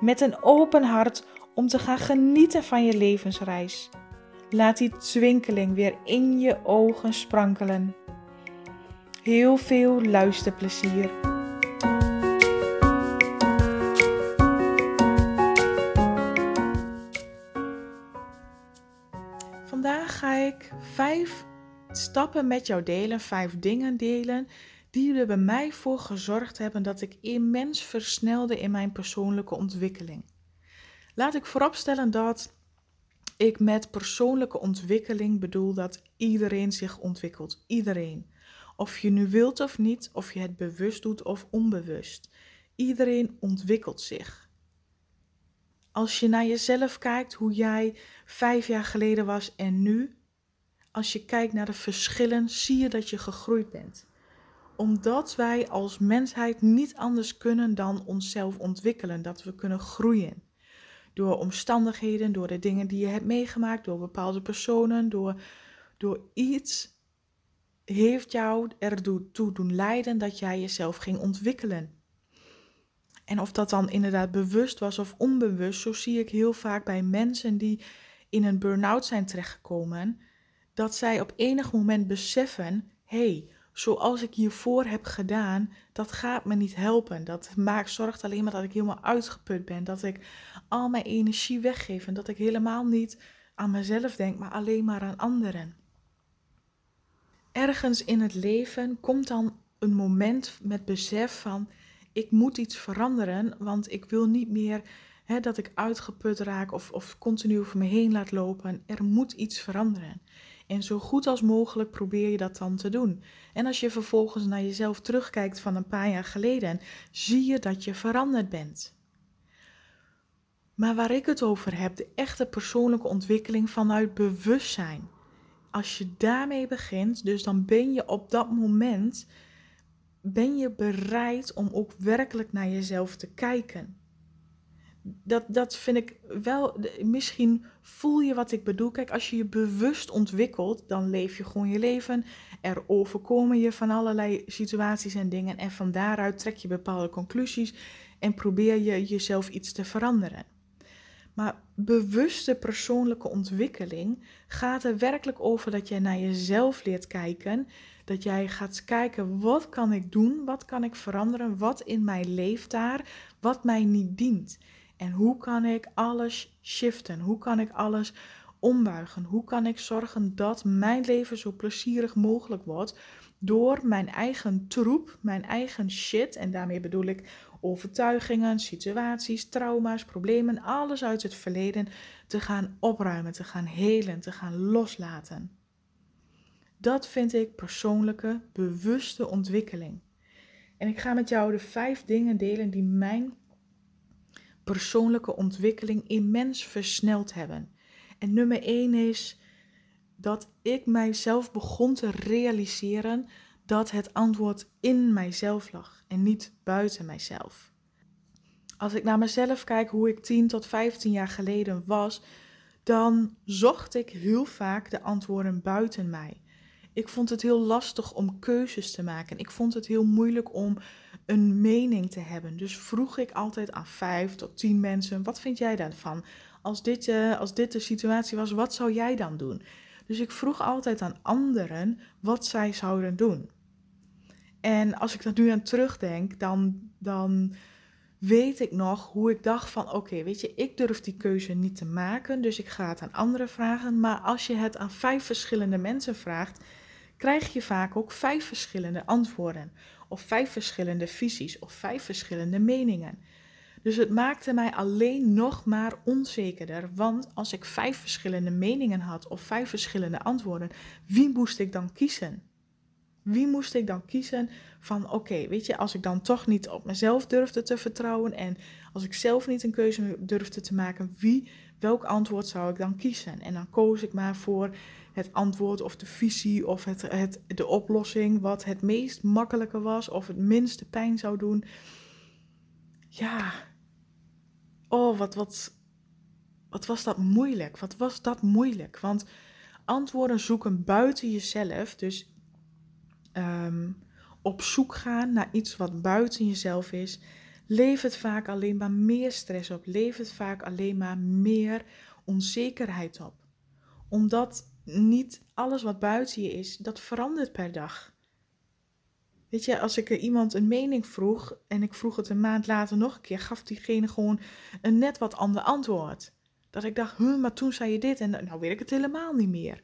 met een open hart om te gaan genieten van je levensreis. Laat die twinkeling weer in je ogen sprankelen. Heel veel luisterplezier. Vandaag ga ik vijf stappen met jou delen, vijf dingen delen die er bij mij voor gezorgd hebben dat ik immens versnelde in mijn persoonlijke ontwikkeling. Laat ik vooropstellen dat ik met persoonlijke ontwikkeling bedoel dat iedereen zich ontwikkelt. Iedereen. Of je nu wilt of niet, of je het bewust doet of onbewust. Iedereen ontwikkelt zich. Als je naar jezelf kijkt, hoe jij vijf jaar geleden was en nu, als je kijkt naar de verschillen, zie je dat je gegroeid bent omdat wij als mensheid niet anders kunnen dan onszelf ontwikkelen, dat we kunnen groeien. Door omstandigheden, door de dingen die je hebt meegemaakt, door bepaalde personen, door, door iets heeft jou ertoe doen leiden dat jij jezelf ging ontwikkelen. En of dat dan inderdaad bewust was of onbewust, zo zie ik heel vaak bij mensen die in een burn-out zijn terechtgekomen, dat zij op enig moment beseffen: hé, hey, zoals ik hiervoor heb gedaan, dat gaat me niet helpen. Dat maakt, zorgt alleen maar dat ik helemaal uitgeput ben. Dat ik al mijn energie weggeef en dat ik helemaal niet aan mezelf denk, maar alleen maar aan anderen. Ergens in het leven komt dan een moment met besef van ik moet iets veranderen, want ik wil niet meer dat ik uitgeput raak of, of continu over me heen laat lopen. Er moet iets veranderen. En zo goed als mogelijk probeer je dat dan te doen. En als je vervolgens naar jezelf terugkijkt van een paar jaar geleden, zie je dat je veranderd bent. Maar waar ik het over heb, de echte persoonlijke ontwikkeling vanuit bewustzijn. Als je daarmee begint, dus dan ben je op dat moment ben je bereid om ook werkelijk naar jezelf te kijken dat, dat vind ik wel. Misschien voel je wat ik bedoel. Kijk, als je je bewust ontwikkelt, dan leef je gewoon je leven. Er overkomen je van allerlei situaties en dingen. En van daaruit trek je bepaalde conclusies en probeer je jezelf iets te veranderen. Maar bewuste persoonlijke ontwikkeling gaat er werkelijk over dat jij naar jezelf leert kijken. Dat jij gaat kijken, wat kan ik doen? Wat kan ik veranderen? Wat in mij leeft daar? Wat mij niet dient? En hoe kan ik alles shiften? Hoe kan ik alles ombuigen? Hoe kan ik zorgen dat mijn leven zo plezierig mogelijk wordt door mijn eigen troep, mijn eigen shit, en daarmee bedoel ik overtuigingen, situaties, trauma's, problemen, alles uit het verleden te gaan opruimen, te gaan helen, te gaan loslaten. Dat vind ik persoonlijke, bewuste ontwikkeling. En ik ga met jou de vijf dingen delen die mijn persoonlijke ontwikkeling immens versneld hebben. En nummer 1 is dat ik mijzelf begon te realiseren dat het antwoord in mijzelf lag en niet buiten mijzelf. Als ik naar mezelf kijk hoe ik 10 tot 15 jaar geleden was, dan zocht ik heel vaak de antwoorden buiten mij. Ik vond het heel lastig om keuzes te maken. Ik vond het heel moeilijk om een mening te hebben. Dus vroeg ik altijd aan vijf tot tien mensen: wat vind jij daarvan? Als dit, uh, als dit de situatie was, wat zou jij dan doen? Dus ik vroeg altijd aan anderen wat zij zouden doen. En als ik dat nu aan terugdenk, dan, dan weet ik nog hoe ik dacht van oké, weet je, ik durf die keuze niet te maken, dus ik ga het aan anderen vragen. Maar als je het aan vijf verschillende mensen vraagt, krijg je vaak ook vijf verschillende antwoorden, of vijf verschillende visies, of vijf verschillende meningen. Dus het maakte mij alleen nog maar onzekerder, want als ik vijf verschillende meningen had of vijf verschillende antwoorden, wie moest ik dan kiezen? Wie moest ik dan kiezen van oké, weet je, als ik dan toch niet op mezelf durfde te vertrouwen en als ik zelf niet een keuze durfde te maken, wie, welk antwoord zou ik dan kiezen? En dan koos ik maar voor het antwoord of de visie of het, het, de oplossing wat het meest makkelijke was of het minste pijn zou doen. Ja, oh, wat, wat, wat was dat moeilijk? Wat was dat moeilijk? Want antwoorden zoeken buiten jezelf, dus Ehm, op zoek gaan naar iets wat buiten jezelf is, levert vaak alleen maar meer stress op, levert vaak alleen maar meer onzekerheid op. Omdat niet alles wat buiten je is, dat verandert per dag. Weet je, als ik iemand een mening vroeg en ik vroeg het een maand later nog een keer, gaf diegene gewoon een net wat ander antwoord. Dat ik dacht, hm, maar toen zei je dit en nou weet ik het helemaal niet meer.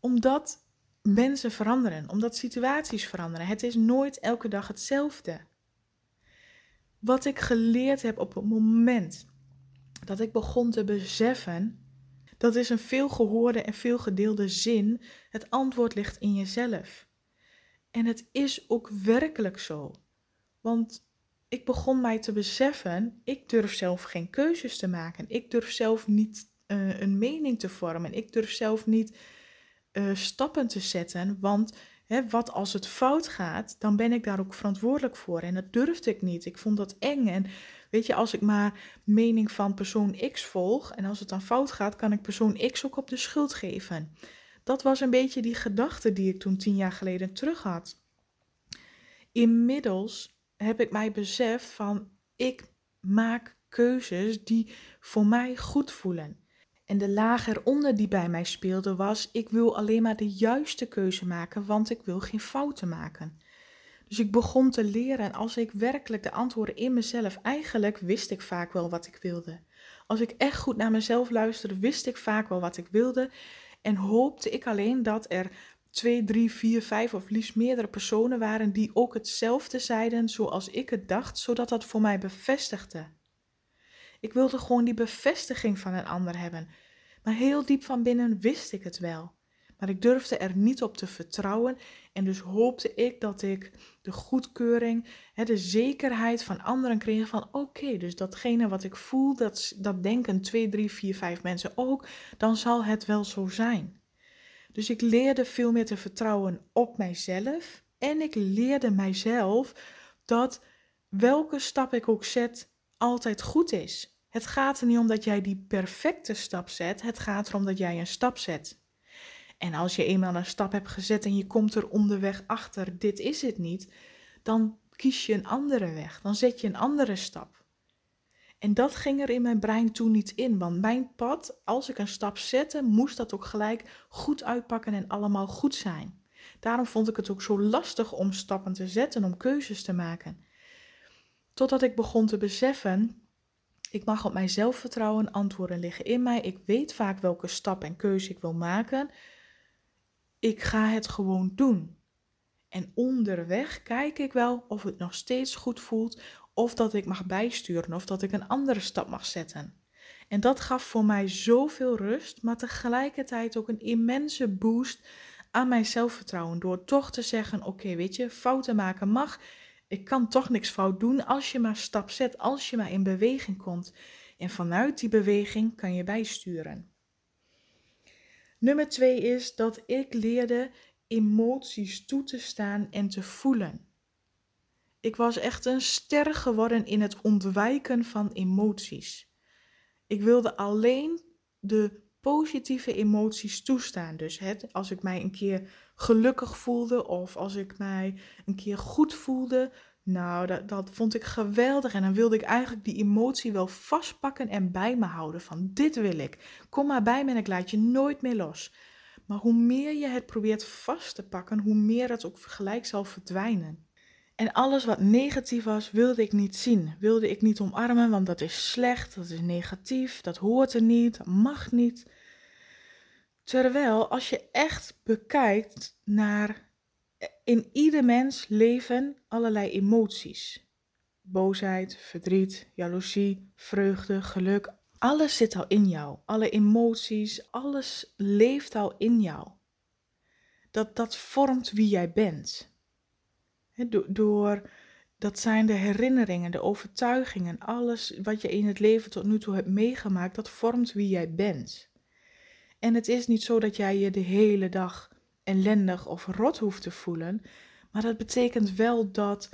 Omdat mensen veranderen, omdat situaties veranderen. Het is nooit elke dag hetzelfde. Wat ik geleerd heb op het moment dat ik begon te beseffen, dat is een veel gehoorde en veel gedeelde zin. Het antwoord ligt in jezelf. En het is ook werkelijk zo. Want ik begon mij te beseffen, ik durf zelf geen keuzes te maken. Ik durf zelf niet uh, een mening te vormen. Ik durf zelf niet uh, stappen te zetten. Want wat als het fout gaat, dan ben ik daar ook verantwoordelijk voor. En dat durfde ik niet. Ik vond dat eng. En weet je, als ik maar mening van persoon X volg en als het dan fout gaat, kan ik persoon X ook op de schuld geven. Dat was een beetje die gedachte die ik toen tien jaar geleden terug had. Inmiddels heb ik mij beseft van ik maak keuzes die voor mij goed voelen. En de laag eronder die bij mij speelde was: ik wil alleen maar de juiste keuze maken, want ik wil geen fouten maken. Dus ik begon te leren en als ik werkelijk de antwoorden in mezelf, eigenlijk wist ik vaak wel wat ik wilde. Als ik echt goed naar mezelf luisterde, wist ik vaak wel wat ik wilde en hoopte ik alleen dat er twee, drie, vier, vijf of liefst meerdere personen waren die ook hetzelfde zeiden zoals ik het dacht, zodat dat voor mij bevestigde. Ik wilde gewoon die bevestiging van een ander hebben. Maar heel diep van binnen wist ik het wel. Maar ik durfde er niet op te vertrouwen en dus hoopte ik dat ik de goedkeuring, de zekerheid van anderen kreeg van oké, dus datgene wat ik voel, dat, dat denken twee, drie, vier, vijf mensen ook, dan zal het wel zo zijn. Dus ik leerde veel meer te vertrouwen op mijzelf en ik leerde mijzelf dat welke stap ik ook zet altijd goed is. Het gaat er niet om dat jij die perfecte stap zet. Het gaat erom dat jij een stap zet. En als je eenmaal een stap hebt gezet en je komt er onderweg achter, dit is het niet, dan kies je een andere weg. Dan zet je een andere stap. En dat ging er in mijn brein toen niet in, want mijn pad, als ik een stap zette, moest dat ook gelijk goed uitpakken en allemaal goed zijn. Daarom vond ik het ook zo lastig om stappen te zetten, om keuzes te maken. Totdat ik begon te beseffen ik mag op mijn zelfvertrouwen, antwoorden liggen in mij. Ik weet vaak welke stap en keuze ik wil maken. Ik ga het gewoon doen. En onderweg kijk ik wel of het nog steeds goed voelt, of dat ik mag bijsturen, of dat ik een andere stap mag zetten. En dat gaf voor mij zoveel rust, maar tegelijkertijd ook een immense boost aan mijn zelfvertrouwen. Door toch te zeggen: Oké, weet je, fouten maken mag ik kan toch niks fout doen als je maar stap zet, als je maar in beweging komt. En vanuit die beweging kan je bijsturen. Nummer twee is dat ik leerde emoties toe te staan en te voelen. Ik was echt een ster geworden in het ontwijken van emoties. Ik wilde alleen de positieve emoties toestaan. Dus het, als ik mij een keer gelukkig voelde of als ik mij een keer goed voelde, nou, dat, dat vond ik geweldig. En dan wilde ik eigenlijk die emotie wel vastpakken en bij me houden. Van dit wil ik. Kom maar bij me en ik laat je nooit meer los. Maar hoe meer je het probeert vast te pakken, hoe meer het ook gelijk zal verdwijnen. En alles wat negatief was, wilde ik niet zien. Wilde ik niet omarmen, want dat is slecht, dat is negatief, dat hoort er niet, dat mag niet. Terwijl als je echt bekijkt naar in ieder mens leven allerlei emoties. Boosheid, verdriet, jaloezie, vreugde, geluk. Alles zit al in jou. Alle emoties, alles leeft al in jou. dat, dat vormt wie jij bent. door, dat zijn de herinneringen, de overtuigingen, alles wat je in het leven tot nu toe hebt meegemaakt, dat vormt wie jij bent. En het is niet zo dat jij je de hele dag ellendig of rot hoeft te voelen, maar dat betekent wel dat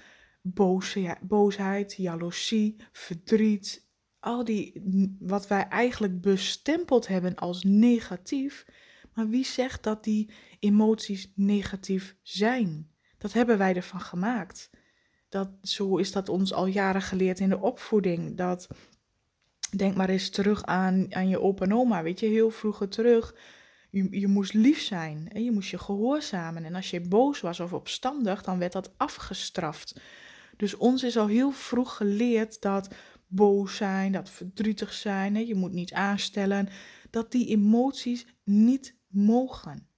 boosheid, jaloezie, verdriet, al die wat wij eigenlijk bestempeld hebben als negatief, maar wie zegt dat die emoties negatief zijn? Dat hebben wij ervan gemaakt. Dat, zo is dat ons al jaren geleerd in de opvoeding. Dat, denk maar eens terug aan, aan je opa en oma, weet je, heel vroeger terug. Je, je moest lief zijn en je moest je gehoorzamen. En als je boos was of opstandig, dan werd dat afgestraft. Dus ons is al heel vroeg geleerd dat boos zijn, dat verdrietig zijn, hè, je moet niet aanstellen, dat die emoties niet mogen.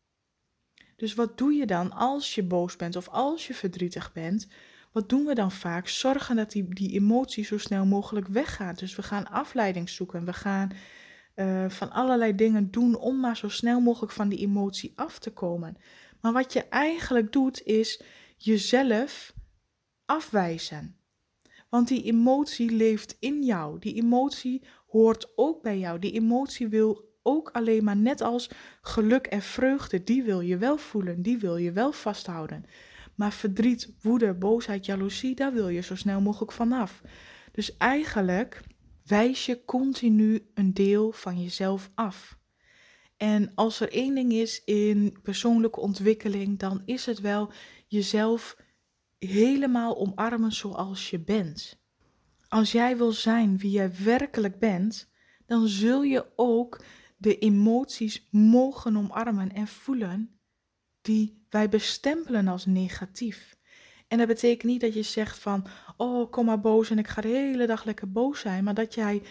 Dus wat doe je dan als je boos bent of als je verdrietig bent? Wat doen we dan vaak? Zorgen dat die, die emotie zo snel mogelijk weggaat. Dus we gaan afleiding zoeken. We gaan uh, van allerlei dingen doen om maar zo snel mogelijk van die emotie af te komen. Maar wat je eigenlijk doet is jezelf afwijzen. Want die emotie leeft in jou. Die emotie hoort ook bij jou. Die emotie wil ook alleen maar net als geluk en vreugde, die wil je wel voelen, die wil je wel vasthouden. Maar verdriet, woede, boosheid, jaloezie, daar wil je zo snel mogelijk vanaf. Dus eigenlijk wijs je continu een deel van jezelf af. En als er één ding is in persoonlijke ontwikkeling, dan is het wel jezelf helemaal omarmen zoals je bent. Als jij wil zijn wie jij werkelijk bent, dan zul je ook de emoties mogen omarmen en voelen die wij bestempelen als negatief. En dat betekent niet dat je zegt van, oh kom maar boos en ik ga de hele dag lekker boos zijn, maar dat jij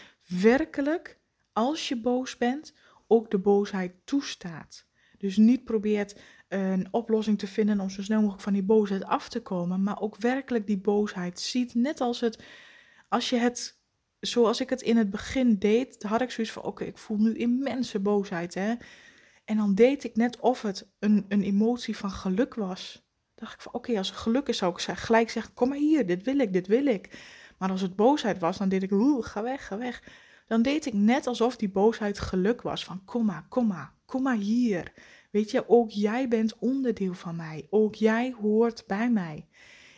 werkelijk, als je boos bent, ook de boosheid toestaat. Dus niet probeert een oplossing te vinden om zo snel mogelijk van die boosheid af te komen, maar ook werkelijk die boosheid ziet. Net als het, als je het, zoals ik het in het begin deed, had ik zoiets van: oké, ik voel nu immense boosheid, hè. En dan deed ik net of het een, een emotie van geluk was. dacht ik van: oké, als het geluk is, zou ik gelijk zeggen: kom maar hier, dit wil ik, dit wil ik. Maar als het boosheid was, dan deed ik: oeh, ga weg, ga weg. Dan deed ik net alsof die boosheid geluk was: van kom maar, kom maar, kom maar hier. Weet je, ook jij bent onderdeel van mij. Ook jij hoort bij mij.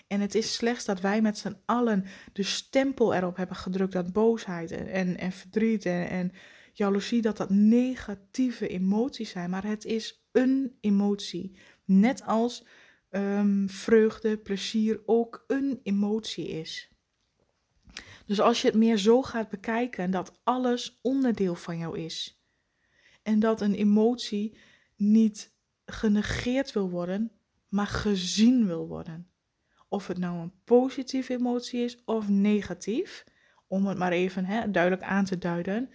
En het is slechts dat wij met z'n allen de stempel erop hebben gedrukt dat boosheid en, en, en verdriet en, en jaloezie, dat dat negatieve emoties zijn. Maar het is een emotie. Net als um, vreugde, plezier ook een emotie is. Dus als je het meer zo gaat bekijken, dat alles onderdeel van jou is. En dat een emotie niet genegeerd wil worden, maar gezien wil worden. Of het nou een positieve emotie is of negatief, om het maar even hè, duidelijk aan te duiden.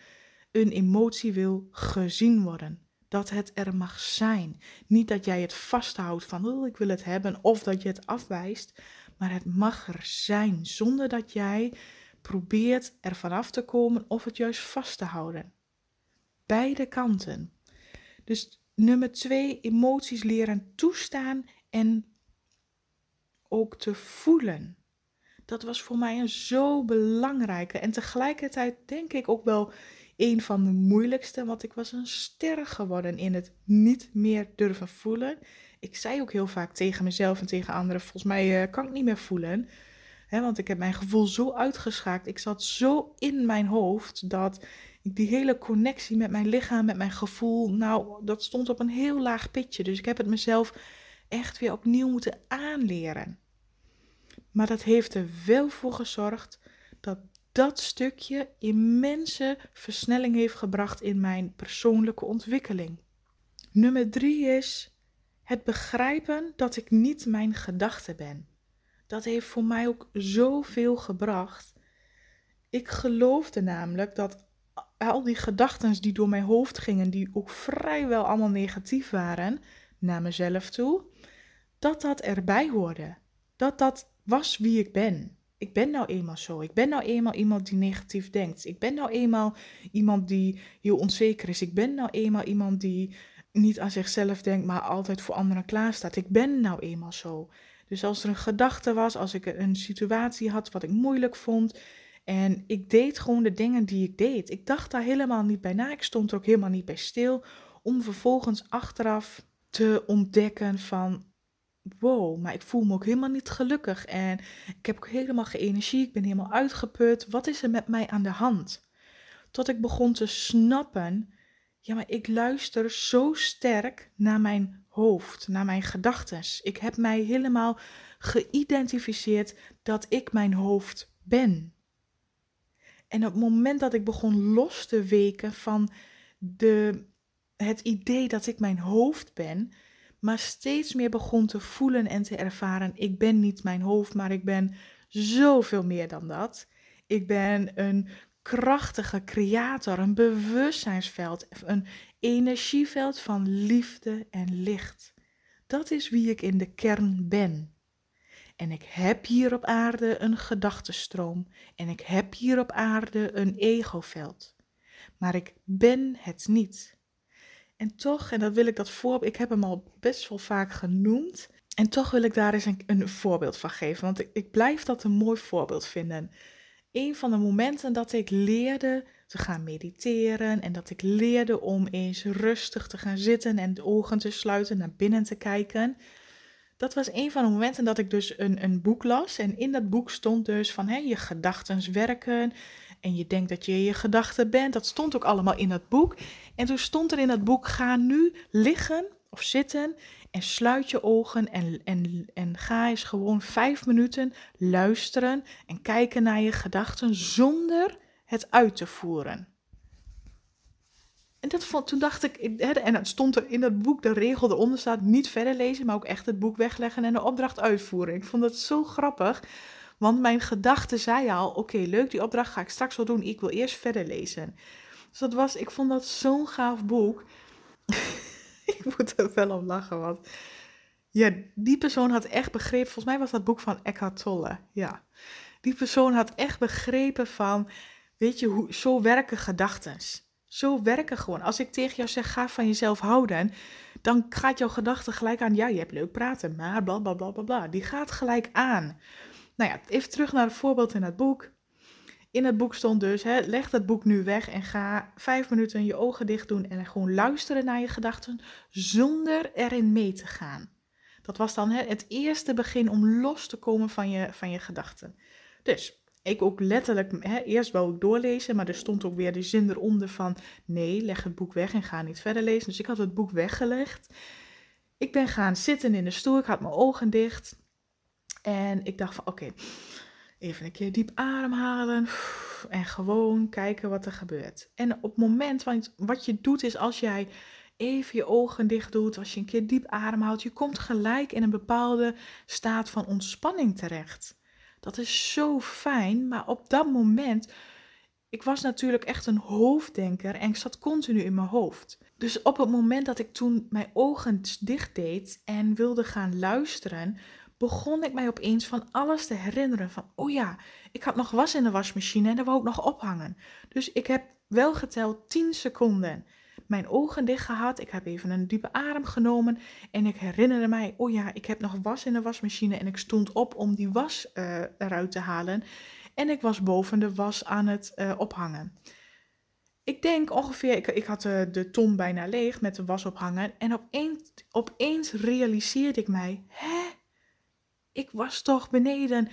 Een emotie wil gezien worden. Dat het er mag zijn. Niet dat jij het vasthoudt van oh, ik wil het hebben of dat je het afwijst, maar het mag er zijn zonder dat jij probeert er vanaf te komen of het juist vast te houden. Beide kanten. Dus Nummer twee, emoties leren toestaan en ook te voelen. Dat was voor mij een zo belangrijke en tegelijkertijd denk ik ook wel een van de moeilijkste, want ik was een ster geworden in het niet meer durven voelen. Ik zei ook heel vaak tegen mezelf en tegen anderen, volgens mij uh, kan ik niet meer voelen. want ik heb mijn gevoel zo uitgeschakeld. Ik zat zo in mijn hoofd dat die hele connectie met mijn lichaam, met mijn gevoel, nou, dat stond op een heel laag pitje. Dus ik heb het mezelf echt weer opnieuw moeten aanleren. Maar dat heeft er wel voor gezorgd dat dat stukje immense versnelling heeft gebracht in mijn persoonlijke ontwikkeling. Nummer drie is het begrijpen dat ik niet mijn gedachte ben. Dat heeft voor mij ook zoveel gebracht. Ik geloofde namelijk dat al die gedachten die door mijn hoofd gingen, die ook vrijwel allemaal negatief waren naar mezelf toe, dat dat erbij hoorde. Dat dat was wie ik ben. Ik ben nou eenmaal zo. Ik ben nou eenmaal iemand die negatief denkt. Ik ben nou eenmaal iemand die heel onzeker is. Ik ben nou eenmaal iemand die niet aan zichzelf denkt, maar altijd voor anderen klaarstaat. Ik ben nou eenmaal zo. Dus als er een gedachte was, als ik een situatie had wat ik moeilijk vond. En ik deed gewoon de dingen die ik deed. Ik dacht daar helemaal niet bij na. Ik stond er ook helemaal niet bij stil. Om vervolgens achteraf te ontdekken van wow, maar ik voel me ook helemaal niet gelukkig en ik heb ook helemaal geen energie, ik ben helemaal uitgeput. Wat is er met mij aan de hand? Tot ik begon te snappen, ja, maar ik luister zo sterk naar mijn hoofd, naar mijn gedachten. Ik heb mij helemaal geïdentificeerd dat ik mijn hoofd ben. En op het moment dat ik begon los te weken van de, het idee dat ik mijn hoofd ben, maar steeds meer begon te voelen en te ervaren: ik ben niet mijn hoofd, maar ik ben zoveel meer dan dat. Ik ben een krachtige creator, een bewustzijnsveld, een energieveld van liefde en licht. Dat is wie ik in de kern ben. En ik heb hier op aarde een gedachtenstroom en ik heb hier op aarde een egoveld. Maar ik ben het niet. En toch, en dat wil ik dat voorbeeld, ik heb hem al best wel vaak genoemd. En toch wil ik daar eens een, een voorbeeld van geven, want ik, ik blijf dat een mooi voorbeeld vinden. Een van de momenten dat ik leerde te gaan mediteren en dat ik leerde om eens rustig te gaan zitten en de ogen te sluiten, naar binnen te kijken. Dat was een van de momenten dat ik dus een, een boek las. En in dat boek stond dus van hé, je gedachten werken en je denkt dat je je gedachten bent. Dat stond ook allemaal in dat boek. En toen stond er in dat boek: ga nu liggen of zitten en sluit je ogen en, en, en ga eens gewoon vijf minuten luisteren en kijken naar je gedachten zonder het uit te voeren. En dat toen dacht ik, en dan stond er in dat boek de regel eronder staat, niet verder lezen, maar ook echt het boek wegleggen en de opdracht uitvoeren. Ik vond dat zo grappig, want mijn gedachte zei al, oké, leuk, die opdracht ga ik straks wel doen. Ik wil eerst verder lezen. Dus dat was, ik vond dat zo'n gaaf boek. ik moet er wel om lachen, want ja, die persoon had echt begrepen, volgens mij was dat boek van Eckhart Tolle, ja. Die persoon had echt begrepen van, weet je, hoe, zo werken gedachten. Zo werken gewoon. Als ik tegen jou zeg, ga van jezelf houden, dan gaat jouw gedachte gelijk aan, ja, je hebt leuk praten, maar bla bla bla bla bla. Die gaat gelijk aan. Nou ja, even terug naar het voorbeeld in het boek. In het boek stond dus, hè, leg dat boek nu weg en ga vijf minuten je ogen dicht doen en gewoon luisteren naar je gedachten zonder erin mee te gaan. Dat was dan hè, het eerste begin om los te komen van je, van je gedachten. Dus ik ook letterlijk, hè, eerst wou ik doorlezen, maar er stond ook weer de zin eronder van nee, leg het boek weg en ga niet verder lezen. Dus ik had het boek weggelegd. Ik ben gaan zitten in de stoel, ik had mijn ogen dicht. En ik dacht van oké, even een keer diep ademhalen en gewoon kijken wat er gebeurt. En op het moment, want wat je doet is als jij even je ogen dicht doet, als je een keer diep ademhaalt, je komt gelijk in een bepaalde staat van ontspanning terecht. Dat is zo fijn, maar op dat moment, ik was natuurlijk echt een hoofddenker en ik zat continu in mijn hoofd. Dus op het moment dat ik toen mijn ogen dicht deed en wilde gaan luisteren, begon ik mij opeens van alles te herinneren. Van, oh ja, ik had nog was in de wasmachine en daar wou ik nog ophangen. Dus ik heb wel geteld 10 seconden mijn ogen dicht gehad. Ik heb even een diepe adem genomen. En ik herinnerde mij, oh ja, ik heb nog was in de wasmachine. En ik stond op om die was uh, eruit te halen. En ik was boven de was aan het uh, ophangen. Ik denk ongeveer, ik, ik had de, eh, de ton bijna leeg met de was ophangen. En opeens, opeens realiseerde ik mij, hè? Ik was toch beneden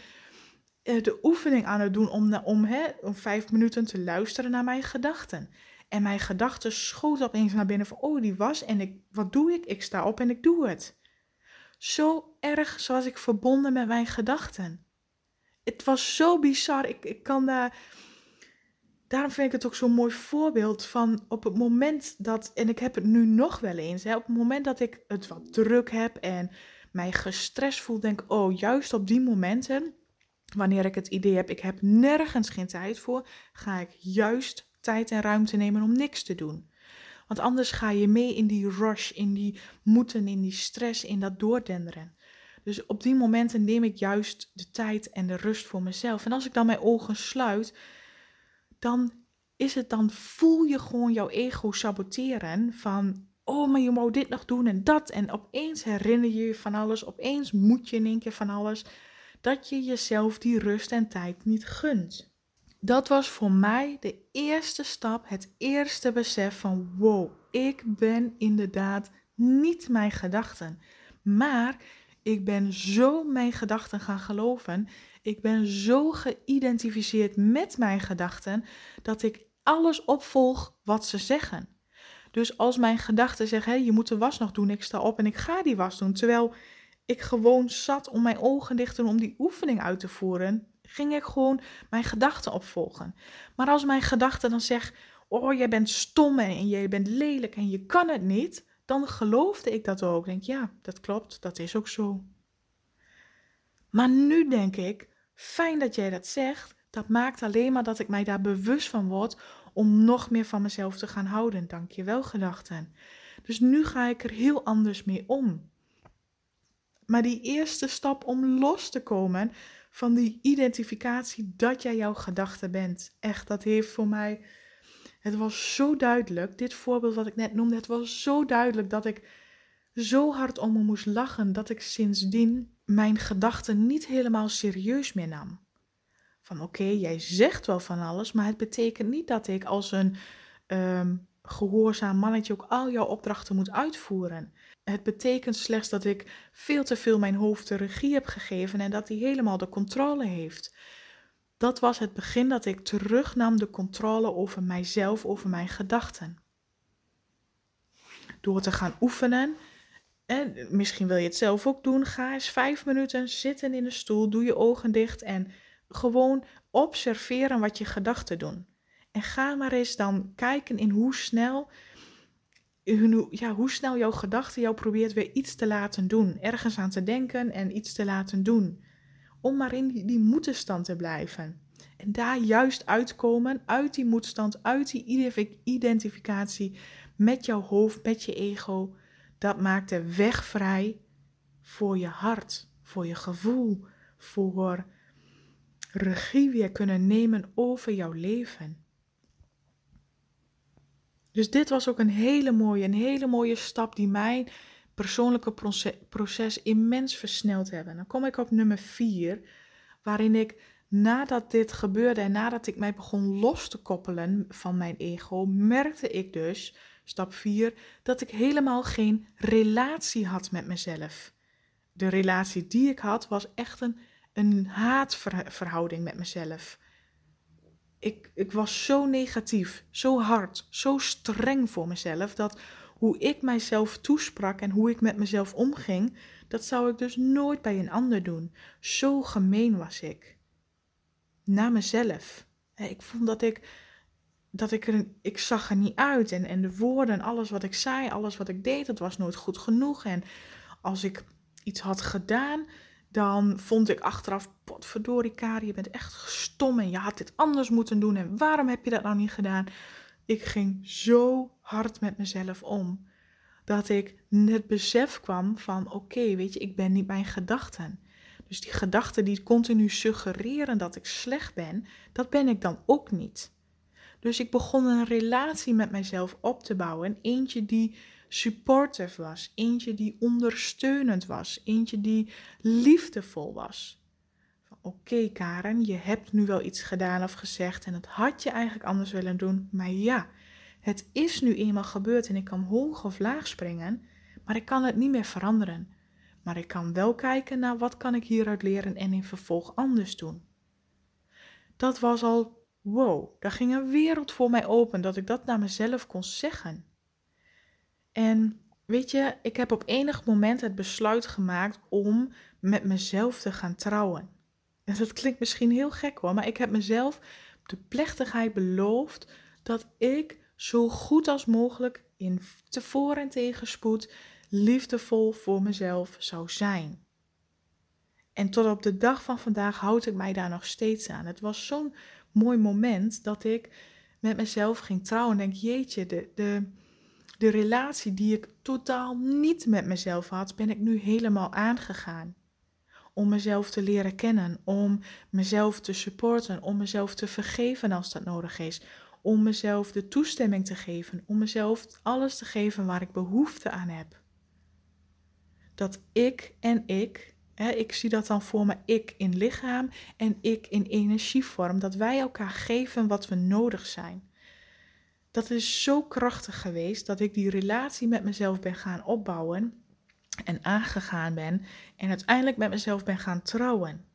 uh, de oefening aan het doen om, om, hè, om vijf minuten te luisteren naar mijn gedachten. En mijn gedachten schoten opeens naar binnen van, oh die was en ik, wat doe ik? Ik sta op en ik doe het. Zo erg zoals ik verbonden met mijn gedachten. Het was zo bizar. Ik, ik kan daar. Daarom vind ik het ook zo'n mooi voorbeeld van op het moment dat, en ik heb het nu nog wel eens, hè, op het moment dat ik het wat druk heb en mij gestrest voel, denk oh, juist op die momenten, wanneer ik het idee heb, ik heb nergens geen tijd voor, ga ik juist tijd en ruimte nemen om niks te doen. Want anders ga je mee in die rush, in die moeten, in die stress, in dat doordenderen. Dus op die momenten neem ik juist de tijd en de rust voor mezelf. En als ik dan mijn ogen sluit, dan is het dan voel je gewoon jouw ego saboteren van oh, maar je wou dit nog doen en dat. En opeens herinner je je van alles, opeens moet je in één keer van alles. Dat je jezelf die rust en tijd niet gunt. Dat was voor mij de eerste stap, het eerste besef van wow, ik ben inderdaad niet mijn gedachten. Maar ik ben zo mijn gedachten gaan geloven. Ik ben zo geïdentificeerd met mijn gedachten dat ik alles opvolg wat ze zeggen. Dus als mijn gedachten zeggen, hey, je moet de was nog doen, ik sta op en ik ga die was doen. Terwijl ik gewoon zat om mijn ogen dicht en om die oefening uit te voeren, ging ik gewoon mijn gedachten opvolgen. Maar als mijn gedachte dan zegt, oh, jij bent stom en jij bent lelijk en je kan het niet, dan geloofde ik dat ook. Denk, ja, dat klopt, dat is ook zo. Maar nu denk ik, fijn dat jij dat zegt, dat maakt alleen maar dat ik mij daar bewust van word om nog meer van mezelf te gaan houden. Dank je wel, gedachten. Dus nu ga ik er heel anders mee om. Maar die eerste stap om los te komen van die identificatie dat jij jouw gedachte bent. Echt, dat heeft voor mij. Het was zo duidelijk. Dit voorbeeld wat ik net noemde, het was zo duidelijk dat ik zo hard om me moest lachen dat ik sindsdien mijn gedachten niet helemaal serieus meer nam van oké, jij zegt wel van alles, maar het betekent niet dat ik als een ehm, gehoorzaam mannetje ook al jouw opdrachten moet uitvoeren. Het betekent slechts dat ik veel te veel mijn hoofd de regie heb gegeven en dat hij helemaal de controle heeft. Dat was het begin dat ik terugnam de controle over mijzelf, over mijn gedachten. Door te gaan oefenen, en misschien wil je het zelf ook doen, ga eens vijf minuten zitten in de stoel, doe je ogen dicht en gewoon observeren wat je gedachten doen. En ga maar eens dan kijken in hoe snel, ja, hoe snel jouw gedachte jou probeert weer iets te laten doen. Ergens aan te denken en iets te laten doen. Om maar in die, die te blijven. En daar juist uitkomen, uit die moedstand, uit die identificatie met jouw hoofd, met je ego. Dat maakt de weg vrij voor je hart, voor je gevoel, voor regie weer kunnen nemen over jouw leven. Dus dit was ook een hele mooie, een hele mooie stap die mijn persoonlijke proces immens versneld hebben. Dan kom ik op nummer 4, waarin ik nadat dit gebeurde en nadat ik mij begon los te koppelen van mijn ego, merkte ik dus, stap 4, dat ik helemaal geen relatie had met mezelf. De relatie die ik had was echt een een haatverhouding met mezelf. Ik, ik was zo negatief, zo hard, zo streng voor mezelf dat hoe ik mijzelf toesprak en hoe ik met mezelf omging, dat zou ik dus nooit bij een ander doen. Zo gemeen was ik. Naar mezelf. Ik vond dat ik, dat ik er, ik zag er niet uit en, en de woorden, alles wat ik zei, alles wat ik deed, dat was nooit goed genoeg. En als ik iets had gedaan, dan vond ik achteraf, potverdorie Kari, je bent echt stom en je had dit anders moeten doen en waarom heb je dat nou niet gedaan? Ik ging zo hard met mezelf om, dat ik het besef kwam van, oké, weet je, ik ben niet mijn gedachten. Dus die gedachten die continu suggereren dat ik slecht ben, dat ben ik dan ook niet. Dus ik begon een relatie met mijzelf op te bouwen, eentje die supportive was, eentje die ondersteunend was, eentje die liefdevol was. Oké Karen, je hebt nu wel iets gedaan of gezegd en het had je eigenlijk anders willen doen, maar ja, het is nu eenmaal gebeurd en ik kan hoog of laag springen, maar ik kan het niet meer veranderen. Maar ik kan wel kijken naar wat kan ik hieruit leren en in vervolg anders doen. Dat was al, wow, daar ging een wereld voor mij open dat ik dat naar mezelf kon zeggen. En weet je, ik heb op enig moment het besluit gemaakt om met mezelf te gaan trouwen. En dat klinkt misschien heel gek hoor, maar ik heb mezelf de plechtigheid beloofd dat ik zo goed als mogelijk in tevoren en tegenspoed liefdevol voor mezelf zou zijn. En tot op de dag van vandaag houd ik mij daar nog steeds aan. Het was zo'n mooi moment dat ik met mezelf ging trouwen. En denk, jeetje, de, de, de relatie die ik totaal niet met mezelf had, ben ik nu helemaal aangegaan. Om mezelf te leren kennen, om mezelf te supporten, om mezelf te vergeven als dat nodig is, om mezelf de toestemming te geven, om mezelf alles te geven waar ik behoefte aan heb. Dat ik en ik, hè, ik zie dat dan voor me, ik in lichaam en ik in energievorm, dat wij elkaar geven wat we nodig zijn. Dat is zo krachtig geweest dat ik die relatie met mezelf ben gaan opbouwen en aangegaan ben en uiteindelijk met mezelf ben gaan trouwen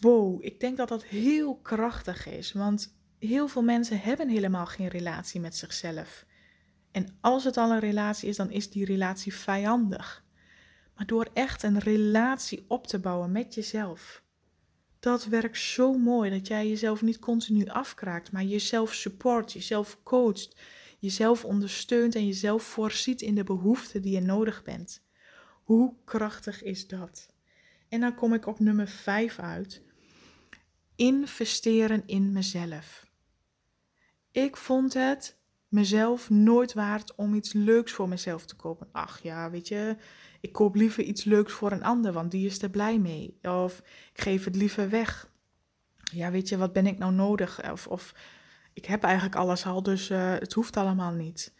wow, ik denk dat dat heel krachtig is. Want heel veel mensen hebben helemaal geen relatie met zichzelf. En als het al een relatie is, dan is die relatie vijandig. Maar door echt een relatie op te bouwen met jezelf, dat werkt zo mooi dat jij jezelf niet continu afkraakt, maar jezelf support, jezelf coacht, jezelf ondersteunt en jezelf voorziet in de behoeften die je nodig bent. Hoe krachtig is dat? En dan kom ik op nummer 5 uit investeren in mezelf. Ik vond het mezelf nooit waard om iets leuks voor mezelf te kopen. Ach ja, weet je, ik koop liever iets leuks voor een ander, want die is er blij mee. Of ik geef het liever weg. Ja, weet je, wat ben ik nou nodig? Of, of ik heb eigenlijk alles al, dus uh, het hoeft allemaal niet.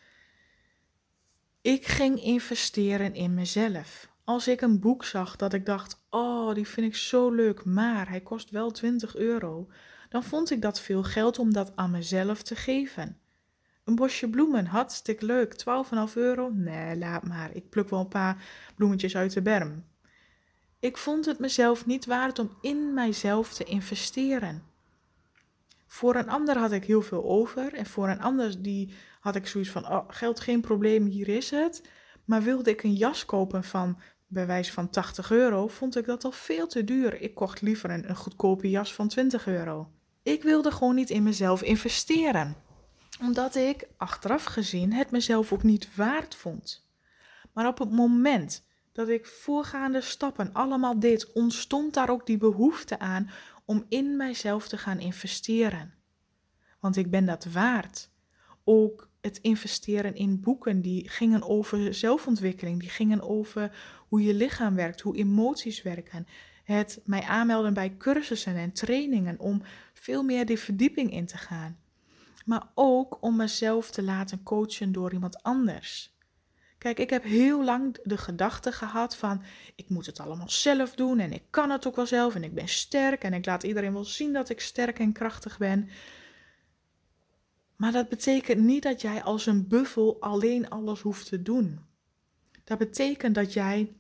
Ik ging investeren in mezelf als ik een boek zag dat ik dacht, oh, die vind ik zo leuk, maar hij kost wel 20 euro, dan vond ik dat veel geld om dat aan mezelf te geven. Een bosje bloemen, hartstikke leuk, 12,5 euro? Nee, laat maar, ik pluk wel een paar bloemetjes uit de berm. Ik vond het mezelf niet waard om in mijzelf te investeren. Voor een ander had ik heel veel over en voor een ander die had ik zoiets van, oh, geld geen probleem, hier is het. Maar wilde ik een jas kopen van bij wijze van 80 euro, vond ik dat al veel te duur. Ik kocht liever een, een goedkope jas van 20 euro. Ik wilde gewoon niet in mezelf investeren, omdat ik achteraf gezien het mezelf ook niet waard vond. Maar op het moment dat ik voorgaande stappen allemaal deed, ontstond daar ook die behoefte aan om in mijzelf te gaan investeren. Want ik ben dat waard. Ook het investeren in boeken die gingen over zelfontwikkeling, die gingen over hoe je lichaam werkt, hoe emoties werken. Het mij aanmelden bij cursussen en trainingen om veel meer die verdieping in te gaan. Maar ook om mezelf te laten coachen door iemand anders. Kijk, ik heb heel lang de gedachte gehad van ik moet het allemaal zelf doen en ik kan het ook wel zelf en ik ben sterk en ik laat iedereen wel zien dat ik sterk en krachtig ben. Maar dat betekent niet dat jij als een buffel alleen alles hoeft te doen. Dat betekent dat jij,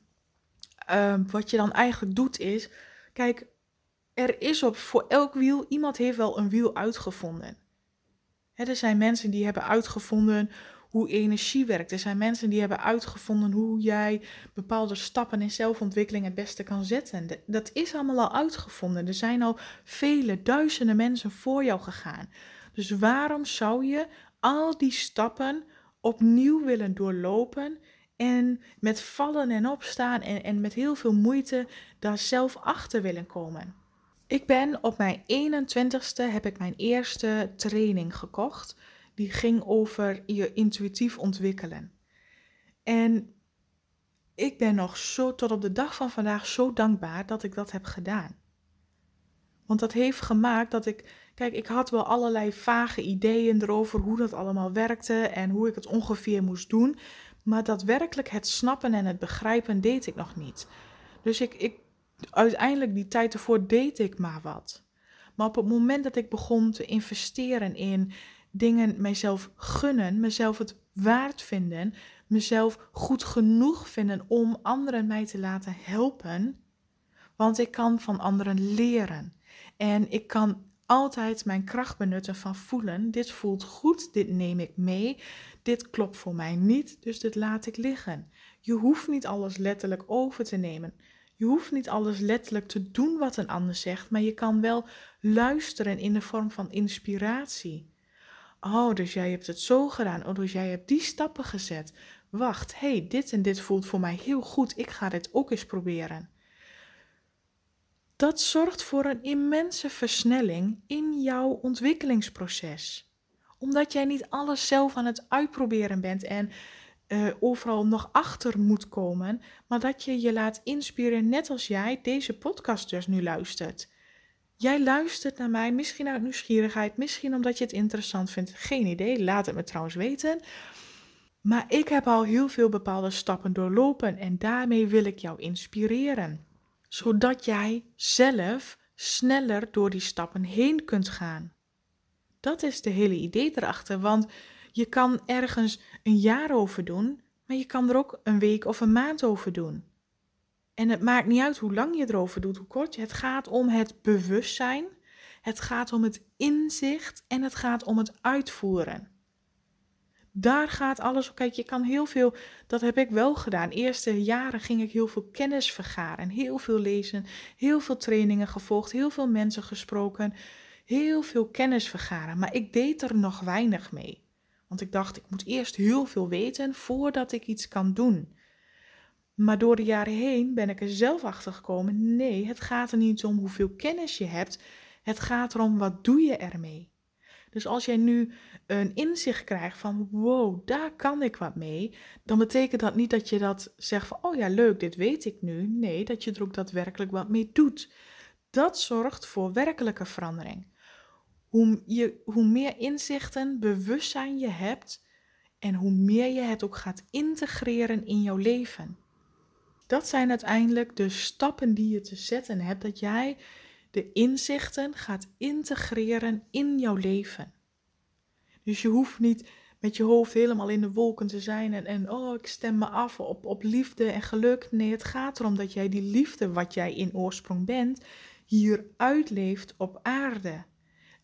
uh, wat je dan eigenlijk doet is, kijk, er is op voor elk wiel, iemand heeft wel een wiel uitgevonden. Er zijn mensen die hebben uitgevonden hoe energie werkt. Er zijn mensen die hebben uitgevonden hoe jij bepaalde stappen in zelfontwikkeling het beste kan zetten. Dat is allemaal al uitgevonden. Er zijn al vele duizenden mensen voor jou gegaan. Dus waarom zou je al die stappen opnieuw willen doorlopen en met vallen en opstaan en, en met heel veel moeite daar zelf achter willen komen? Ik ben op mijn 21ste heb ik mijn eerste training gekocht. Die ging over je intuïtief ontwikkelen. En ik ben nog zo tot op de dag van vandaag zo dankbaar dat ik dat heb gedaan. Want dat heeft gemaakt dat ik Kijk, ik had wel allerlei vage ideeën erover hoe dat allemaal werkte en hoe ik het ongeveer moest doen. Maar daadwerkelijk het snappen en het begrijpen deed ik nog niet. Dus ik, ik, uiteindelijk die tijd ervoor deed ik maar wat. Maar op het moment dat ik begon te investeren in dingen mijzelf gunnen, mezelf het waard vinden, mezelf goed genoeg vinden om anderen mij te laten helpen. Want ik kan van anderen leren. En ik kan altijd mijn kracht benutten van voelen. Dit voelt goed, dit neem ik mee. Dit klopt voor mij niet, dus dit laat ik liggen. Je hoeft niet alles letterlijk over te nemen. Je hoeft niet alles letterlijk te doen wat een ander zegt, maar je kan wel luisteren in de vorm van inspiratie. Oh, dus jij hebt het zo gedaan. Oh, dus jij hebt die stappen gezet. Wacht, hey, dit en dit voelt voor mij heel goed. Ik ga dit ook eens proberen dat zorgt voor een immense versnelling in jouw ontwikkelingsproces. Omdat jij niet alles zelf aan het uitproberen bent en uh, overal nog achter moet komen, maar dat je je laat inspireren, net als jij deze podcast dus nu luistert. Jij luistert naar mij, misschien uit nieuwsgierigheid, misschien omdat je het interessant vindt. Geen idee, laat het me trouwens weten. Maar ik heb al heel veel bepaalde stappen doorlopen en daarmee wil ik jou inspireren. Zodat jij zelf sneller door die stappen heen kunt gaan. Dat is de hele idee erachter, want je kan ergens een jaar over doen, maar je kan er ook een week of een maand over doen. En het maakt niet uit hoe lang je erover doet, hoe kort. Het gaat om het bewustzijn, het gaat om het inzicht en het gaat om het uitvoeren. Daar gaat alles op. Kijk, je kan heel veel, dat heb ik wel gedaan. Eerste jaren ging ik heel veel kennis vergaren, heel veel lezen, heel veel trainingen gevolgd, heel veel mensen gesproken, heel veel kennis vergaren. Maar ik deed er nog weinig mee. Want ik dacht, ik moet eerst heel veel weten voordat ik iets kan doen. Maar door de jaren heen ben ik er zelf achter gekomen. Nee, het gaat er niet om hoeveel kennis je hebt. Het gaat erom wat doe je ermee. Dus als jij nu een inzicht krijgt van wow, daar kan ik wat mee, dan betekent dat niet dat je dat zegt van oh ja, leuk, dit weet ik nu. Nee, dat je er ook daadwerkelijk wat mee doet. Dat zorgt voor werkelijke verandering. Hoe, je, hoe meer inzichten, bewustzijn je hebt en hoe meer je het ook gaat integreren in jouw leven. Dat zijn uiteindelijk de stappen die je te zetten hebt, dat jij de inzichten gaat integreren in jouw leven. Dus je hoeft niet met je hoofd helemaal in de wolken te zijn en, oh, ik stem me af op, op liefde en geluk. Nee, het gaat erom dat jij die liefde, wat jij in oorsprong bent, hier uitleeft op aarde.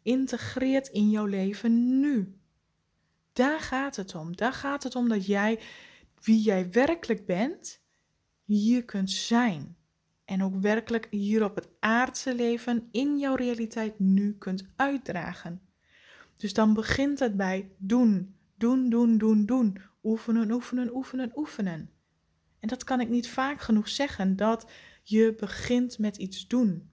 Integreert in jouw leven nu. Daar gaat het om. Daar gaat het om dat jij, wie jij werkelijk bent, hier kunt zijn. En ook werkelijk hier op het aardse leven in jouw realiteit nu kunt uitdragen. Dus dan begint het bij doen, doen, doen, doen, doen. Oefenen, oefenen, oefenen, oefenen. En dat kan ik niet vaak genoeg zeggen, dat je begint met iets doen.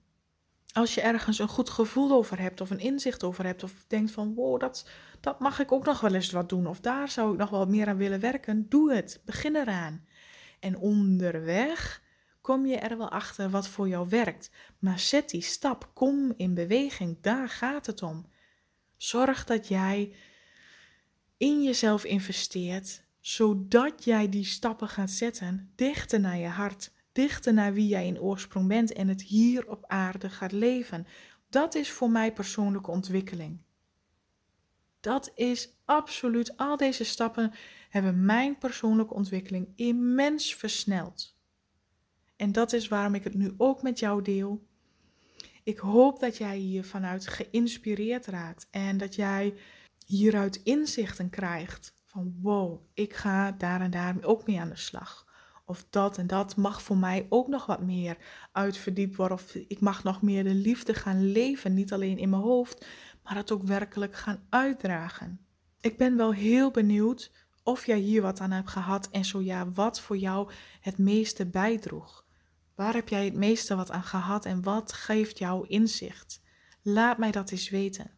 Als je ergens een goed gevoel over hebt of een inzicht over hebt of denkt van wow, dat, dat mag ik ook nog wel eens wat doen of daar zou ik nog wel meer aan willen werken, doe het. Begin eraan. En onderweg kom je er wel achter wat voor jou werkt. Maar zet die stap, kom in beweging, daar gaat het om. Zorg dat jij in jezelf investeert, zodat jij die stappen gaat zetten dichter naar je hart, dichter naar wie jij in oorsprong bent en het hier op aarde gaat leven. Dat is voor mij persoonlijke ontwikkeling. Dat is absoluut, al deze stappen hebben mijn persoonlijke ontwikkeling immens versneld. En dat is waarom ik het nu ook met jou deel. Ik hoop dat jij hier vanuit geïnspireerd raakt en dat jij hieruit inzichten krijgt van wow, ik ga daar en daar ook mee aan de slag. Of dat en dat mag voor mij ook nog wat meer uitverdiept worden. Of ik mag nog meer de liefde gaan leven. Niet alleen in mijn hoofd, maar het ook werkelijk gaan uitdragen. Ik ben wel heel benieuwd of jij hier wat aan hebt gehad en zo ja, wat voor jou het meeste bijdroeg. Waar heb jij het meeste wat aan gehad en wat geeft jou inzicht? Laat mij dat eens weten.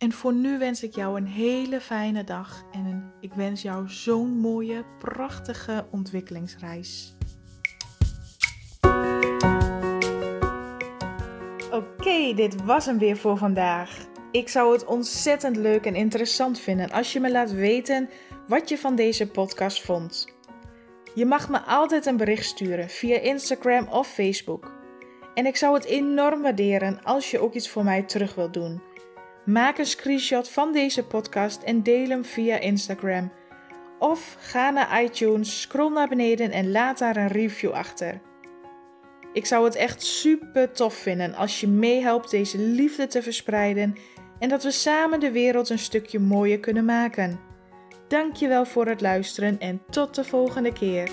En voor nu wens ik jou een hele fijne dag en ik wens jou zo'n mooie, prachtige ontwikkelingsreis. Oké, dit was hem weer voor vandaag. Ik zou het ontzettend leuk en interessant vinden als je me laat weten wat je van deze podcast vond. Je mag me altijd een bericht sturen via Instagram of Facebook. En ik zou het enorm waarderen als je ook iets voor mij terug wilt doen. Maak een screenshot van deze podcast en deel hem via Instagram. Of ga naar iTunes, scroll naar beneden en laat daar een review achter. Ik zou het echt super tof vinden als je meehelpt deze liefde te verspreiden en dat we samen de wereld een stukje mooier kunnen maken. Dankjewel voor het luisteren en tot de volgende keer.